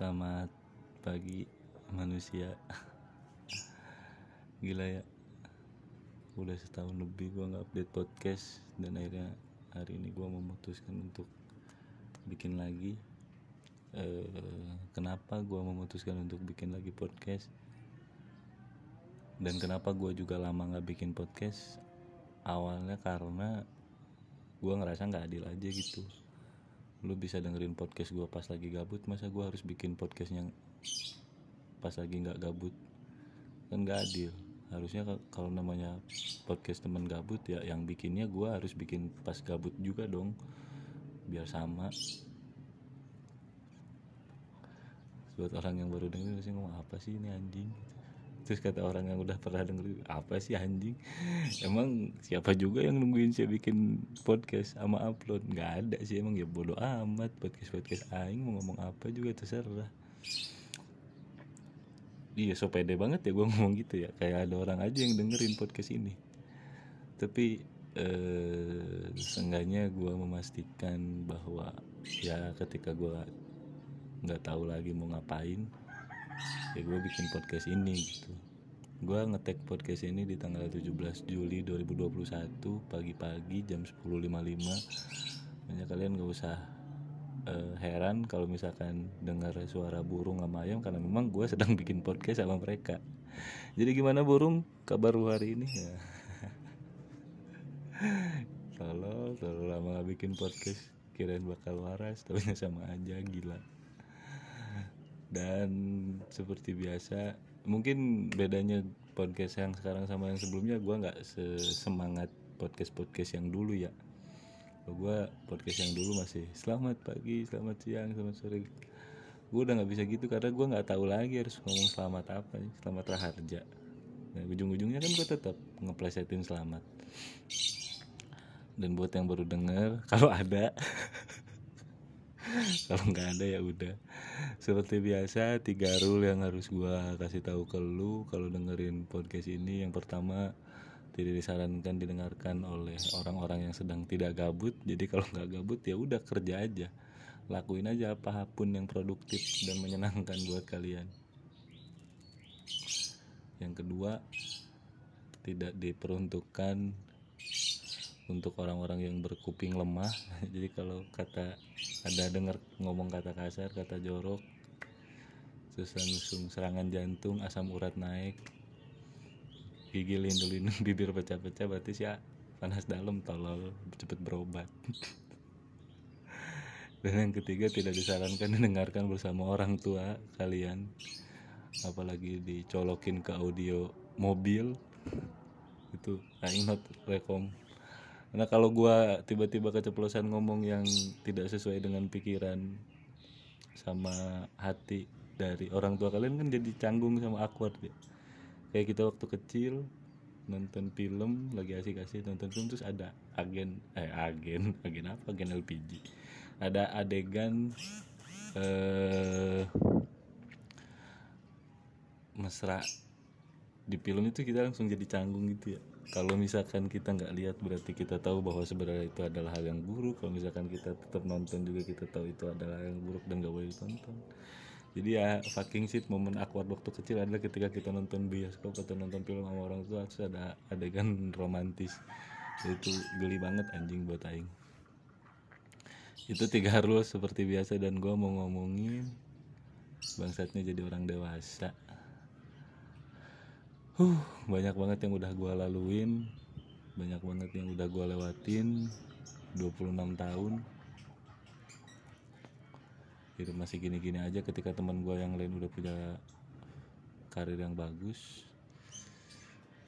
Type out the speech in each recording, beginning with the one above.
Selamat pagi manusia. Gila ya. Udah setahun lebih gue gak update podcast Dan akhirnya hari ini gue memutuskan untuk bikin lagi. Eh, Kenapa gue memutuskan untuk bikin lagi podcast? Dan kenapa gue juga lama gak bikin podcast? Awalnya karena gue ngerasa gak adil aja gitu lu bisa dengerin podcast gue pas lagi gabut masa gue harus bikin podcast yang pas lagi nggak gabut? Kan nggak adil. Harusnya kalau namanya podcast temen gabut ya yang bikinnya gue harus bikin pas gabut juga dong biar sama. Buat orang yang baru denger sih ngomong apa sih ini anjing terus kata orang yang udah pernah denger apa sih anjing? Emang siapa juga yang nungguin saya bikin podcast sama upload? Nggak ada sih emang ya bodoh amat. Podcast podcast aing mau ngomong apa juga terserah. Iya so pede banget ya gue ngomong gitu ya. Kayak ada orang aja yang dengerin podcast ini. Tapi eh, seenggaknya gue memastikan bahwa ya ketika gue nggak tahu lagi mau ngapain ya gue bikin podcast ini gitu. Gue ngetek podcast ini di tanggal 17 Juli 2021 pagi-pagi jam 10.55 banyak kalian gak usah uh, heran kalau misalkan dengar suara burung sama ayam karena memang gue sedang bikin podcast sama mereka. Jadi gimana burung? Kabar hari ini? Ya. kalau selalu lama gak bikin podcast. Kirain bakal waras tapi sama aja gila dan seperti biasa mungkin bedanya podcast yang sekarang sama yang sebelumnya gue nggak semangat podcast podcast yang dulu ya. Gue podcast yang dulu masih selamat pagi selamat siang selamat sore. Gue udah nggak bisa gitu karena gue nggak tahu lagi harus ngomong selamat apa nih selamat raharja. Nah ujung-ujungnya kan gue tetap ngeplesetin selamat. Dan buat yang baru denger kalau ada kalau nggak ada ya udah seperti biasa tiga rule yang harus gua kasih tahu ke lu kalau dengerin podcast ini. Yang pertama tidak disarankan didengarkan oleh orang-orang yang sedang tidak gabut. Jadi kalau nggak gabut ya udah kerja aja. Lakuin aja apa pun yang produktif dan menyenangkan buat kalian. Yang kedua tidak diperuntukkan untuk orang-orang yang berkuping lemah. Jadi kalau kata ada dengar ngomong kata kasar kata jorok. Susah nusung serangan jantung asam urat naik. Gigi lindung bibir pecah-pecah berarti sih panas dalam tolol cepet berobat. Dan yang ketiga tidak disarankan didengarkan bersama orang tua kalian. Apalagi dicolokin ke audio mobil. Itu I not rekom karena kalau gue tiba-tiba keceplosan ngomong yang tidak sesuai dengan pikiran sama hati dari orang tua kalian kan jadi canggung sama awkward ya kayak kita waktu kecil nonton film lagi asik-asik nonton film terus ada agen eh agen agen apa? Agen LPG ada adegan eh mesra di film itu kita langsung jadi canggung gitu ya kalau misalkan kita nggak lihat berarti kita tahu bahwa sebenarnya itu adalah hal yang buruk. Kalau misalkan kita tetap nonton juga kita tahu itu adalah hal yang buruk dan gak boleh ditonton. Jadi ya fucking shit momen awkward waktu kecil adalah ketika kita nonton bioskop atau nonton film sama orang tua terus ada adegan romantis. Itu geli banget anjing buat aing. Itu tiga harus seperti biasa dan gue mau ngomongin. Bangsatnya jadi orang dewasa huh banyak banget yang udah gue laluin banyak banget yang udah gue lewatin 26 tahun. Itu masih gini-gini aja ketika teman gue yang lain udah punya karir yang bagus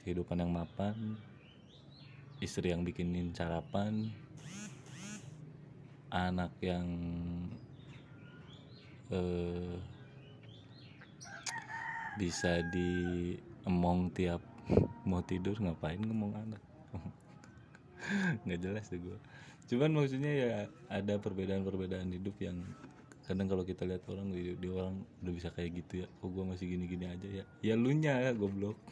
kehidupan yang mapan istri yang bikinin sarapan anak yang eh, bisa di emong tiap mau tidur ngapain ngomong anak? Nggak jelas deh gue cuman maksudnya ya ada perbedaan-perbedaan hidup yang kadang kalau kita lihat orang di, di orang udah bisa kayak gitu ya. Kok gue masih gini-gini aja ya? Ya lu nya ya goblok.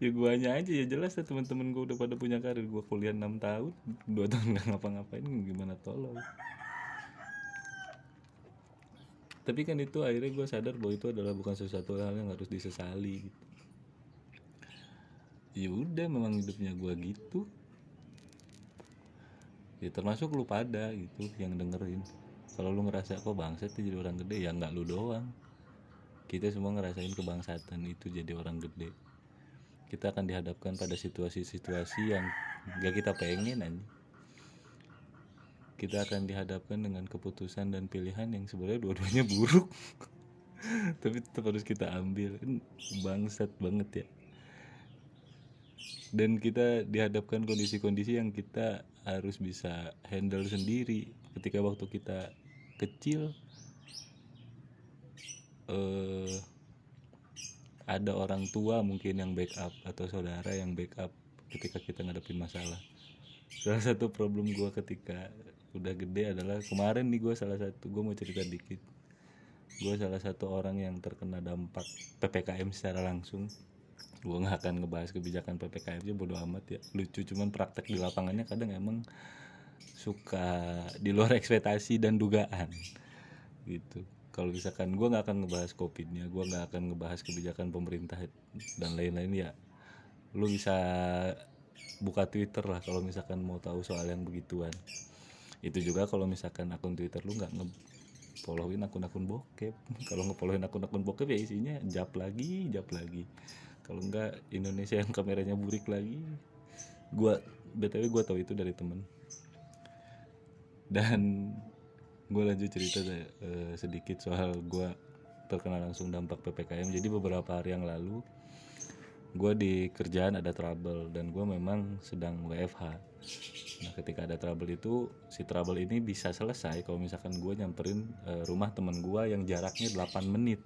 Ya guanya aja ya jelas ya teman-teman gue udah pada punya karir. Gue kuliah 6 tahun dua tahun nggak ngapa-ngapain gimana tolong tapi kan itu akhirnya gue sadar bahwa itu adalah bukan sesuatu hal yang harus disesali gitu. Ya udah memang hidupnya gue gitu. Ya termasuk lu pada gitu yang dengerin. Kalau lu ngerasa kok bangsat jadi orang gede? Ya nggak lu doang. Kita semua ngerasain kebangsatan itu jadi orang gede. Kita akan dihadapkan pada situasi-situasi yang gak kita pengen aja kita akan dihadapkan dengan keputusan dan pilihan yang sebenarnya dua-duanya buruk. Tapi tetap harus kita ambil. Kan bangsat banget ya. Dan kita dihadapkan kondisi-kondisi yang kita harus bisa handle sendiri. Ketika waktu kita kecil eh, ada orang tua mungkin yang backup atau saudara yang backup ketika kita ngadepin masalah. Salah satu problem gue ketika udah gede adalah kemarin nih gue salah satu gue mau cerita dikit. Gue salah satu orang yang terkena dampak ppkm secara langsung. Gue nggak akan ngebahas kebijakan ppkm aja bodo amat ya. Lucu cuman praktek di lapangannya kadang emang suka di luar ekspektasi dan dugaan gitu. Kalau misalkan gue nggak akan ngebahas covidnya gue nggak akan ngebahas kebijakan pemerintah dan lain-lain ya lu bisa buka twitter lah kalau misalkan mau tahu soal yang begituan itu juga kalau misalkan akun Twitter lu nggak nge followin akun-akun bokep. Kalau nge-followin akun-akun bokep ya isinya jap lagi jap lagi. Kalau nggak Indonesia yang kameranya burik lagi. Gua btw gua tahu itu dari temen. Dan gue lanjut cerita uh, sedikit soal gue terkena langsung dampak ppkm jadi beberapa hari yang lalu gue di kerjaan ada trouble dan gue memang sedang WFH nah ketika ada trouble itu si trouble ini bisa selesai kalau misalkan gue nyamperin uh, rumah temen gue yang jaraknya 8 menit.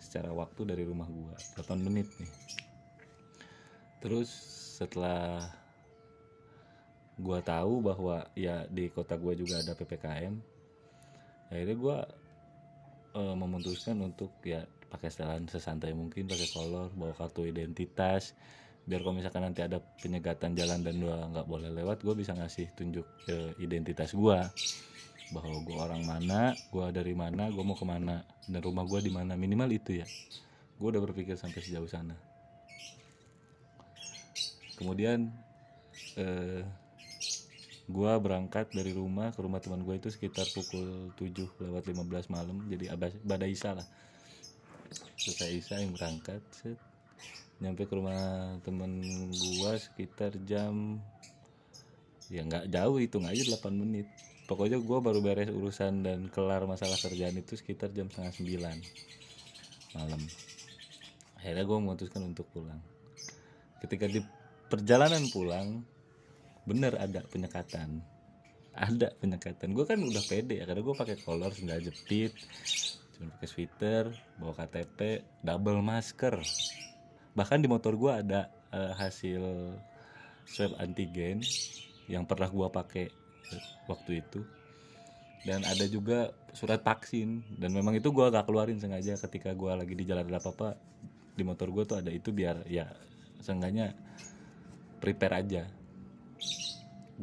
Secara waktu dari rumah gue 8 menit nih. Terus setelah gue tahu bahwa ya di kota gue juga ada ppkm akhirnya gue uh, memutuskan untuk ya pakai setelan sesantai mungkin pakai kolor bawa kartu identitas. Biar kalau misalkan nanti ada penyegatan jalan dan gua nggak boleh lewat gue bisa ngasih tunjuk ke identitas gue bahwa gue orang mana gue dari mana gue mau ke mana dan rumah gue di mana. Minimal itu ya. Gue udah berpikir sampai sejauh sana. Kemudian eh, gue berangkat dari rumah ke rumah teman gue itu sekitar pukul 7 lewat 15 malam. Jadi badai isa lah selesai Isa yang berangkat set. Nyampe ke rumah temen gua sekitar jam ya nggak jauh hitung aja 8 menit. Pokoknya gua baru beres urusan dan kelar masalah kerjaan itu sekitar jam setengah sembilan malam. Akhirnya gue memutuskan untuk pulang. Ketika di perjalanan pulang bener ada penyekatan. Ada penyekatan. Gue kan udah pede ya karena gue pakai kolor sendal jepit cuma pakai sweater bawa KTP double masker. Bahkan di motor gue ada uh, hasil swab antigen yang pernah gue pakai waktu itu. Dan ada juga surat vaksin. Dan memang itu gue gak keluarin sengaja ketika gue lagi di jalan ada apa-apa. Di motor gue tuh ada itu biar ya seenggaknya prepare aja.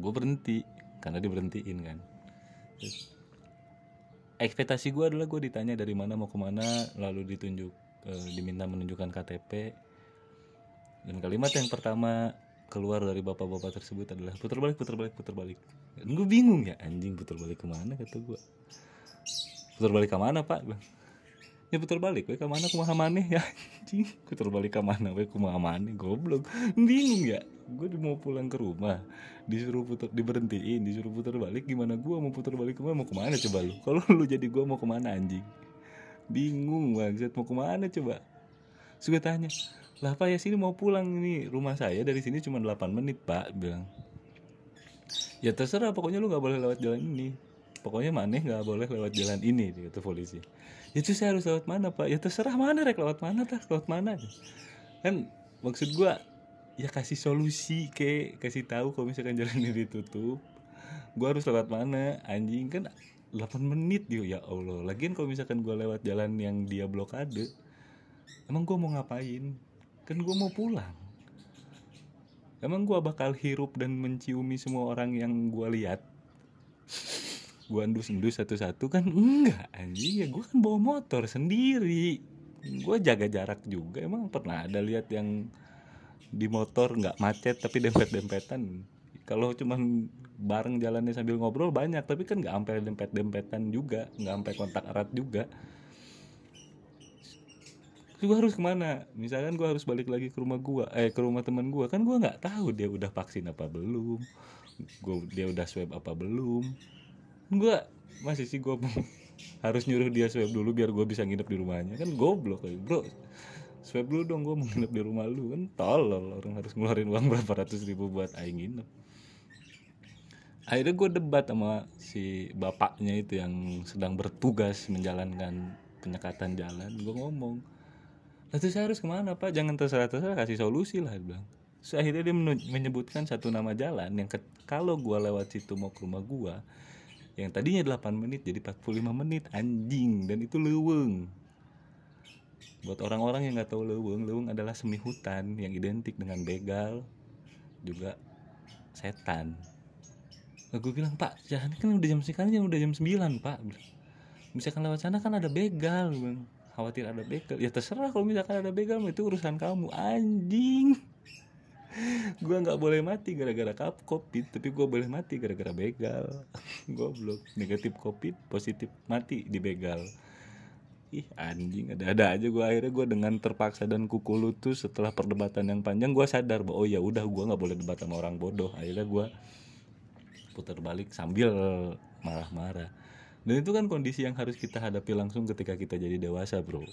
Gue berhenti karena diberhentiin kan ekspektasi gue adalah gue ditanya dari mana mau ke mana lalu ditunjuk e, diminta menunjukkan KTP dan kalimat yang pertama keluar dari bapak-bapak tersebut adalah putar balik putar balik putar balik. Gue bingung ya anjing putar balik ke mana? kata gue putar balik ke mana pak ya putar balik gue ke mana? Kumaha maneh ya anjing? Putar balik ke mana gue kumaha maneh? Goblok. Bingung ya? Gue mau pulang ke rumah disuruh putar diberhentiin disuruh putar balik gimana gue mau putar balik ke mana mau ke mana coba lu? Kalau lu jadi gue mau ke mana anjing? Bingung banget mau ke mana coba? Suka tanya lah pak ya sini mau pulang ini rumah saya dari sini cuma 8 menit pak bilang. Ya terserah. Pokoknya lu nggak boleh lewat jalan ini. Pokoknya maneh nggak boleh lewat jalan ini kata polisi itu saya harus lewat mana pak? Ya terserah mana rek. Lewat mana tah? Lewat mana kan maksud gue ya kasih solusi ke. Kasih tahu kalau misalkan jalan ini ditutup gue harus lewat mana. Anjing kan 8 menit dia ya Allah. Lagian kalau misalkan gue lewat jalan yang dia blokade emang gue mau ngapain? Kan gue mau pulang. Emang gue bakal hirup dan menciumi semua orang yang gue lihat gue endus-endus satu-satu kan enggak anjing. Ya gue kan bawa motor sendiri. Gue jaga jarak juga. Emang pernah ada lihat yang di motor nggak macet tapi dempet-dempetan? Kalau cuman bareng jalannya sambil ngobrol banyak tapi kan nggak sampai dempet-dempetan juga nggak sampai kontak erat juga. Gue harus ke mana? Misalkan gue harus balik lagi ke rumah gue eh ke rumah teman gue kan gue nggak tahu dia udah vaksin apa belum gue dia udah swab apa belum gue masih sih gue harus nyuruh dia swab dulu biar gue bisa nginep di rumahnya. Kan goblok kayak bro. Swab dulu dong gue mau nginep di rumah lu. Kan tolol orang harus ngeluarin uang berapa ratus ribu buat aing nginep. Akhirnya gue debat sama si bapaknya itu yang sedang bertugas menjalankan penyekatan jalan. Gue ngomong lalu saya harus ke mana pak? Jangan terserah terserah kasih solusi lah dia bilang. So, akhirnya dia menyebutkan satu nama jalan yang kalau gue lewat situ mau ke rumah gue yang tadinya 8 menit jadi 45 menit anjing. Dan itu leweng. Buat orang-orang yang nggak tahu leweng leweng adalah semi hutan yang identik dengan begal juga setan. Nah, bilang pak jangan kan udah jam sekarang jam udah jam 9 pak. Misalkan lewat sana kan ada begal. Bang khawatir ada begal. Ya terserah kalau misalkan ada begal itu urusan kamu. Anjing gue nggak boleh mati gara-gara kap covid tapi gue boleh mati gara-gara begal. Goblok. Negatif covid positif mati di begal. Ih anjing. Ada-ada aja gue akhirnya gue dengan terpaksa dan kuku lutut setelah perdebatan yang panjang gue sadar bahwa oh ya udah gue nggak boleh debat sama orang bodoh. Akhirnya gue putar balik sambil marah-marah. Dan itu kan kondisi yang harus kita hadapi langsung ketika kita jadi dewasa bro.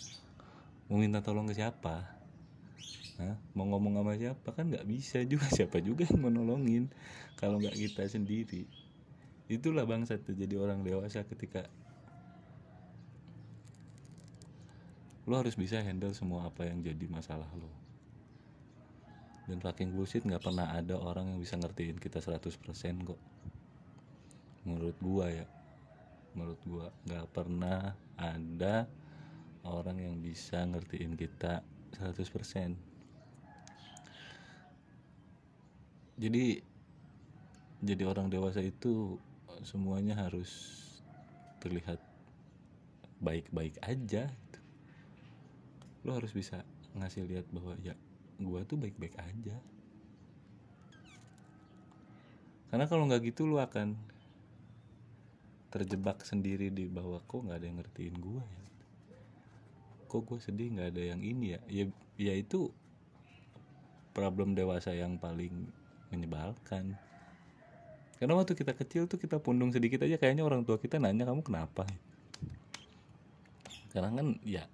Mau minta tolong ke siapa Mau ngomong sama siapa? Kan nggak bisa juga. Siapa juga yang mau nolongin kalau nggak kita sendiri. Itulah bangsa tuh jadi orang dewasa ketika lo harus bisa handle semua apa yang jadi masalah lo. Dan fucking bullshit nggak pernah ada orang yang bisa ngertiin kita 100% kok. Menurut gua ya. Menurut gua nggak pernah ada orang yang bisa ngertiin kita 100% jadi jadi orang dewasa itu semuanya harus terlihat baik-baik aja gitu. lo harus bisa ngasih lihat bahwa ya gua tuh baik-baik aja. Karena kalau nggak gitu lo akan terjebak sendiri di bawah kok nggak ada yang ngertiin gua ya? Kok gue sedih nggak ada yang ini ya? Ya ya itu problem dewasa yang paling menyebalkan. Karena waktu kita kecil tuh kita pundung sedikit aja kayaknya orang tua kita nanya kamu kenapa? Karena kan ya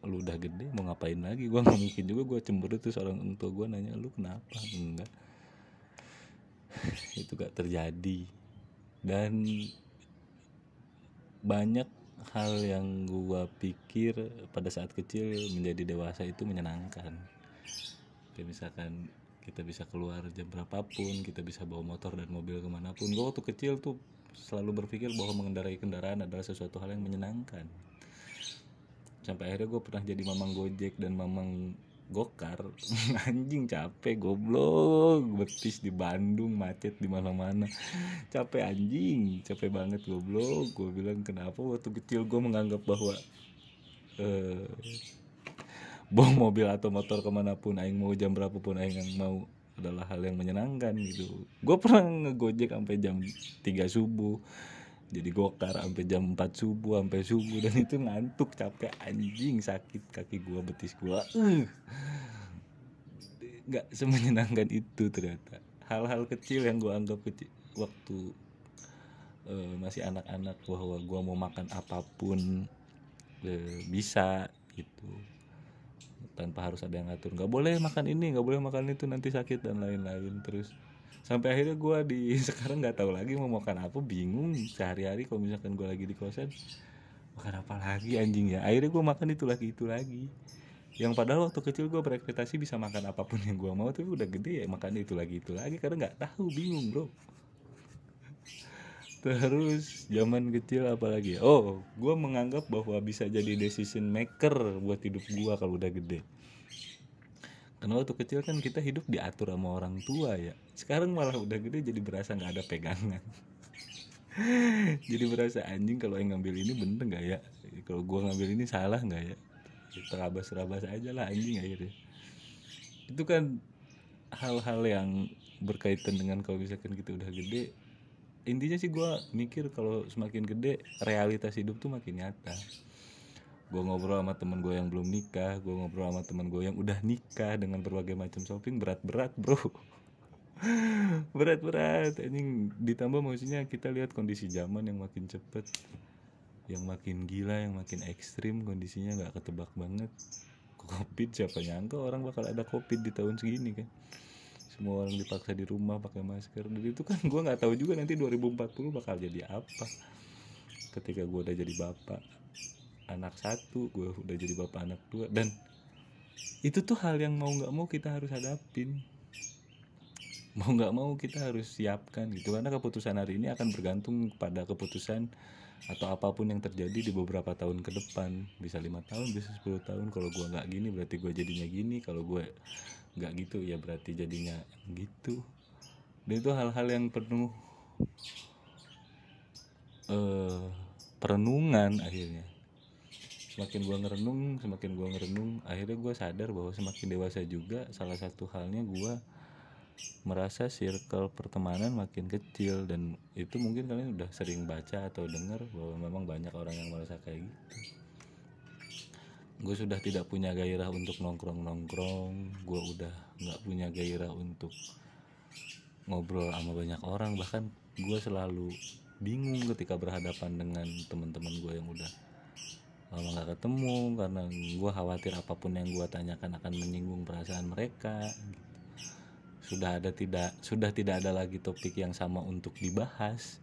lu udah gede mau ngapain lagi? Gue nggak mungkin juga gue cemburu tuh orang tua gue nanya lu kenapa? Enggak. Itu gak terjadi. Dan banyak hal yang gue pikir pada saat kecil menjadi dewasa itu menyenangkan. Kayak misalkan kita bisa keluar jam berapapun kita bisa bawa motor dan mobil ke mana pun. Gue waktu kecil tuh selalu berpikir bahwa mengendarai kendaraan adalah sesuatu hal yang menyenangkan. Sampai akhirnya gue pernah jadi mamang gojek dan mamang gokar. Anjing capek goblok. Betis di Bandung macet di mana-mana. Capek anjing. Capek banget goblok. Gue bilang kenapa? Waktu kecil gue menganggap bahwa eh, bawa mobil atau motor ke mana pun aing mau jam berapapun aing yang mau adalah hal yang menyenangkan gitu. Gue pernah ngegojek sampai jam 3 subuh. Jadi gokar sampai jam 4 subuh sampai subuh. Dan itu ngantuk capek. Anjing sakit kaki gue betis gue uh. nggak semenyenangkan itu ternyata. Hal-hal kecil yang gue anggap kecil. Waktu uh, masih anak-anak bahwa gue mau makan apa pun uh, bisa gitu tanpa harus ada yang ngatur. Nggak boleh makan ini nggak boleh makan itu nanti sakit dan lain-lain. Terus sampai akhirnya gue di sekarang nggak tahu lagi mau makan apa bingung sehari-hari kalau misalkan gue lagi di kosan makan apa lagi anjing ya. Akhirnya gue makan itu lagi itu lagi. Yang padahal waktu kecil gue berekspektasi bisa makan apa pun yang gue mau tapi udah gede ya makan itu lagi itu lagi. Karena nggak tahu bingung bro terus zaman kecil apalagi oh gue menganggap bahwa bisa jadi decision maker buat hidup gue kalau udah gede. Karena waktu kecil kan kita hidup diatur sama orang tua ya. Sekarang malah udah gede jadi berasa nggak ada pegangan. Jadi berasa anjing kalau yang ngambil ini bener nggak ya? Kalau gua ngambil ini salah nggak ya? Terabas-rabas aja lah anjing akhirnya. Itu kan hal-hal yang berkaitan dengan kalau misalkan kita udah gede intinya sih gua mikir kalau semakin gede realitas hidup tuh makin nyata. Gue ngobrol sama temen gue yang belum nikah gue ngobrol sama temen gue yang udah nikah dengan berbagai macam shopping berat-berat bro. Berat-berat anjing. Ditambah maksudnya kita lihat kondisi zaman yang makin cepet yang makin gila yang makin ekstrim kondisinya nggak ketebak banget. Covid siapa nyangka orang bakal ada covid di tahun segini kan semua orang dipaksa di rumah pakai masker. Dan itu kan gue nggak tahu juga nanti 2040 bakal jadi apa. Ketika gue udah jadi bapak anak satu gue udah jadi bapak anak dua. Dan itu tuh hal yang mau nggak mau kita harus hadapin. Mau nggak mau kita harus siapkan gitu. Karena keputusan hari ini akan bergantung pada keputusan atau apa pun yang terjadi di beberapa tahun ke depan. Bisa lima tahun bisa 10 tahun. Kalau gue nggak gini berarti gue jadinya gini. Kalau gue nggak gitu ya berarti jadinya gitu. Dan itu hal-hal yang penuh uh, perenungan akhirnya. Semakin gue ngerenung semakin gue ngerenung akhirnya gue sadar bahwa semakin dewasa juga salah satu halnya gue merasa circle pertemanan makin kecil dan itu mungkin kalian udah sering baca atau dengar bahwa memang banyak orang yang merasa kayak gitu. Gue sudah tidak punya gairah untuk nongkrong nongkrong gue udah nggak punya gairah untuk ngobrol sama banyak orang. Bahkan gue selalu bingung ketika berhadapan dengan teman-teman gue yang udah lama nggak ketemu karena gue khawatir apa pun yang gue tanyakan akan menyinggung perasaan mereka sudah ada tidak sudah tidak ada lagi topik yang sama untuk dibahas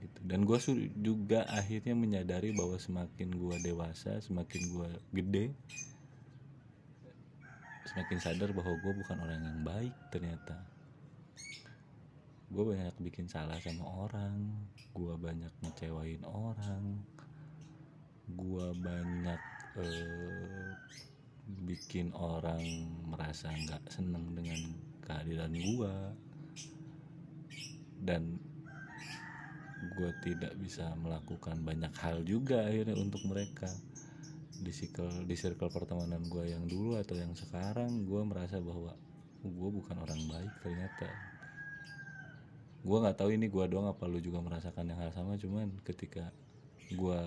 gitu. dan gue juga akhirnya menyadari bahwa semakin gue dewasa semakin gue gede semakin sadar bahwa gue bukan orang yang baik ternyata gue banyak bikin salah sama orang gue banyak ngecewain orang gua banyak eh, bikin orang merasa nggak seneng dengan kehadiran gua. Dan gue tidak bisa melakukan banyak hal juga akhirnya untuk mereka. Di circle di circle pertemanan gue yang dulu atau yang sekarang gue merasa bahwa gue bukan orang baik ternyata. Gue nggak tahu ini gue doang apa lu juga merasakan yang hal sama cuman ketika gue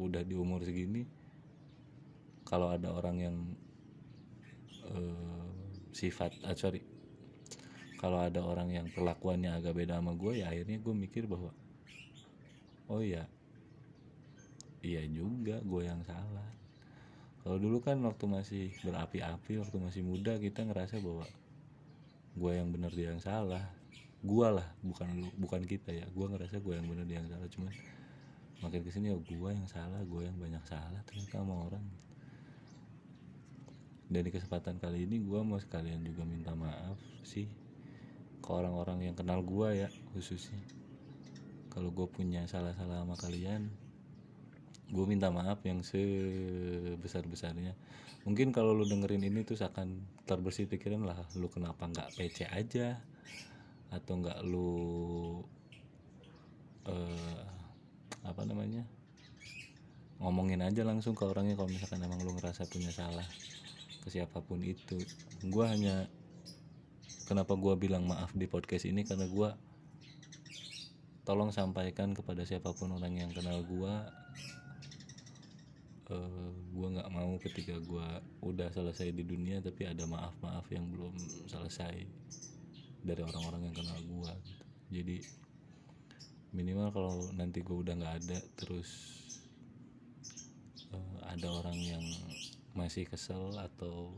udah di umur segini kalau ada orang yang uh, sifat ah, sorry kalau ada orang yang perlakuannya agak beda sama gue ya akhirnya gue mikir bahwa oh ya iya juga gue yang salah. Kalau dulu kan waktu masih berapi-api waktu masih muda kita ngerasa bahwa gue yang benar dia yang salah. Gue lah bukan bukan kita ya. Gue ngerasa gue yang benar dia yang salah cuman makin ke sini ya gue yang salah gue yang banyak salah ternyata sama orang dan di kesempatan kali ini gue mau sekalian juga minta maaf sih ke orang-orang yang kenal gue ya khususnya. Kalau gue punya salah-salah sama kalian gue minta maaf yang sebesar-besarnya. Mungkin kalau lu dengerin ini tuh akan terbersih pikiran lah lu kenapa nggak PC aja? Atau nggak lu uh, apa namanya? Ngomongin aja langsung ke orangnya kalau misalkan emang lu ngerasa punya salah ke siapa pun itu. Gue hanya kenapa gue bilang maaf di podcast ini? Karena gue tolong sampaikan kepada siapa pun orang yang kenal gue uh, gue nggak mau ketika gue udah selesai di dunia tapi ada maaf maaf yang belum selesai dari orang-orang yang kenal gue gitu. jadi minimal kalau nanti gue udah nggak ada terus uh, ada orang yang masih kesel atau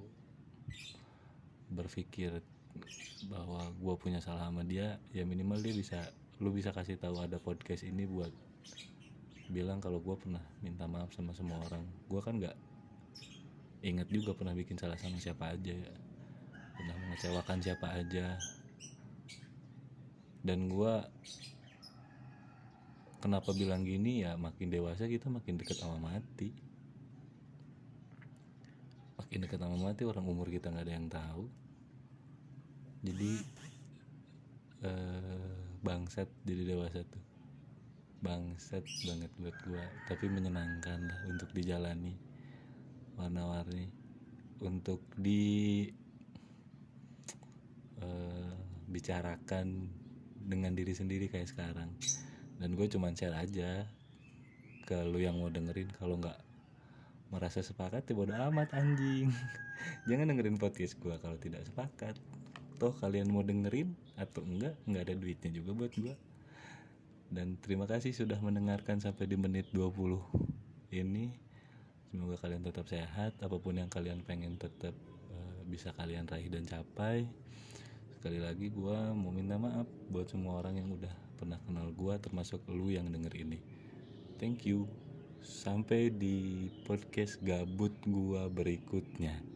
berpikir bahwa gue punya salah sama dia ya minimal dia bisa lu bisa kasih tahu ada podcast ini buat bilang kalau gue pernah minta maaf sama semua orang. Gue kan nggak inget juga pernah bikin salah sama siapa aja ya pernah mengecewakan siapa aja. Dan gue kenapa bilang gini ya makin dewasa kita makin dekat sama mati dekat sama mati orang umur kita nggak ada yang tahu. Jadi eh, bangsat jadi dewasa tuh. Bangsat banget buat gua. Tapi menyenangkan lah untuk dijalani warna-warni. Untuk di uh, bicarakan dengan diri sendiri kayak sekarang. Dan gue cuman share aja ke lu yang mau dengerin. Kalau nggak merasa sepakat ya bodo amat anjing. Jangan dengerin podcast gue kalau tidak sepakat. Toh kalian mau dengerin atau enggak nggak ada duitnya juga buat gue dan terima kasih sudah mendengarkan sampai di menit 20 ini. Semoga kalian tetap sehat. Apa pun yang kalian pengen tetap uh, bisa kalian raih dan capai. Sekali lagi gue mau minta maaf buat semua orang yang udah pernah kenal gue termasuk lu yang denger ini. Thank you sampai di podcast gabut gue berikutnya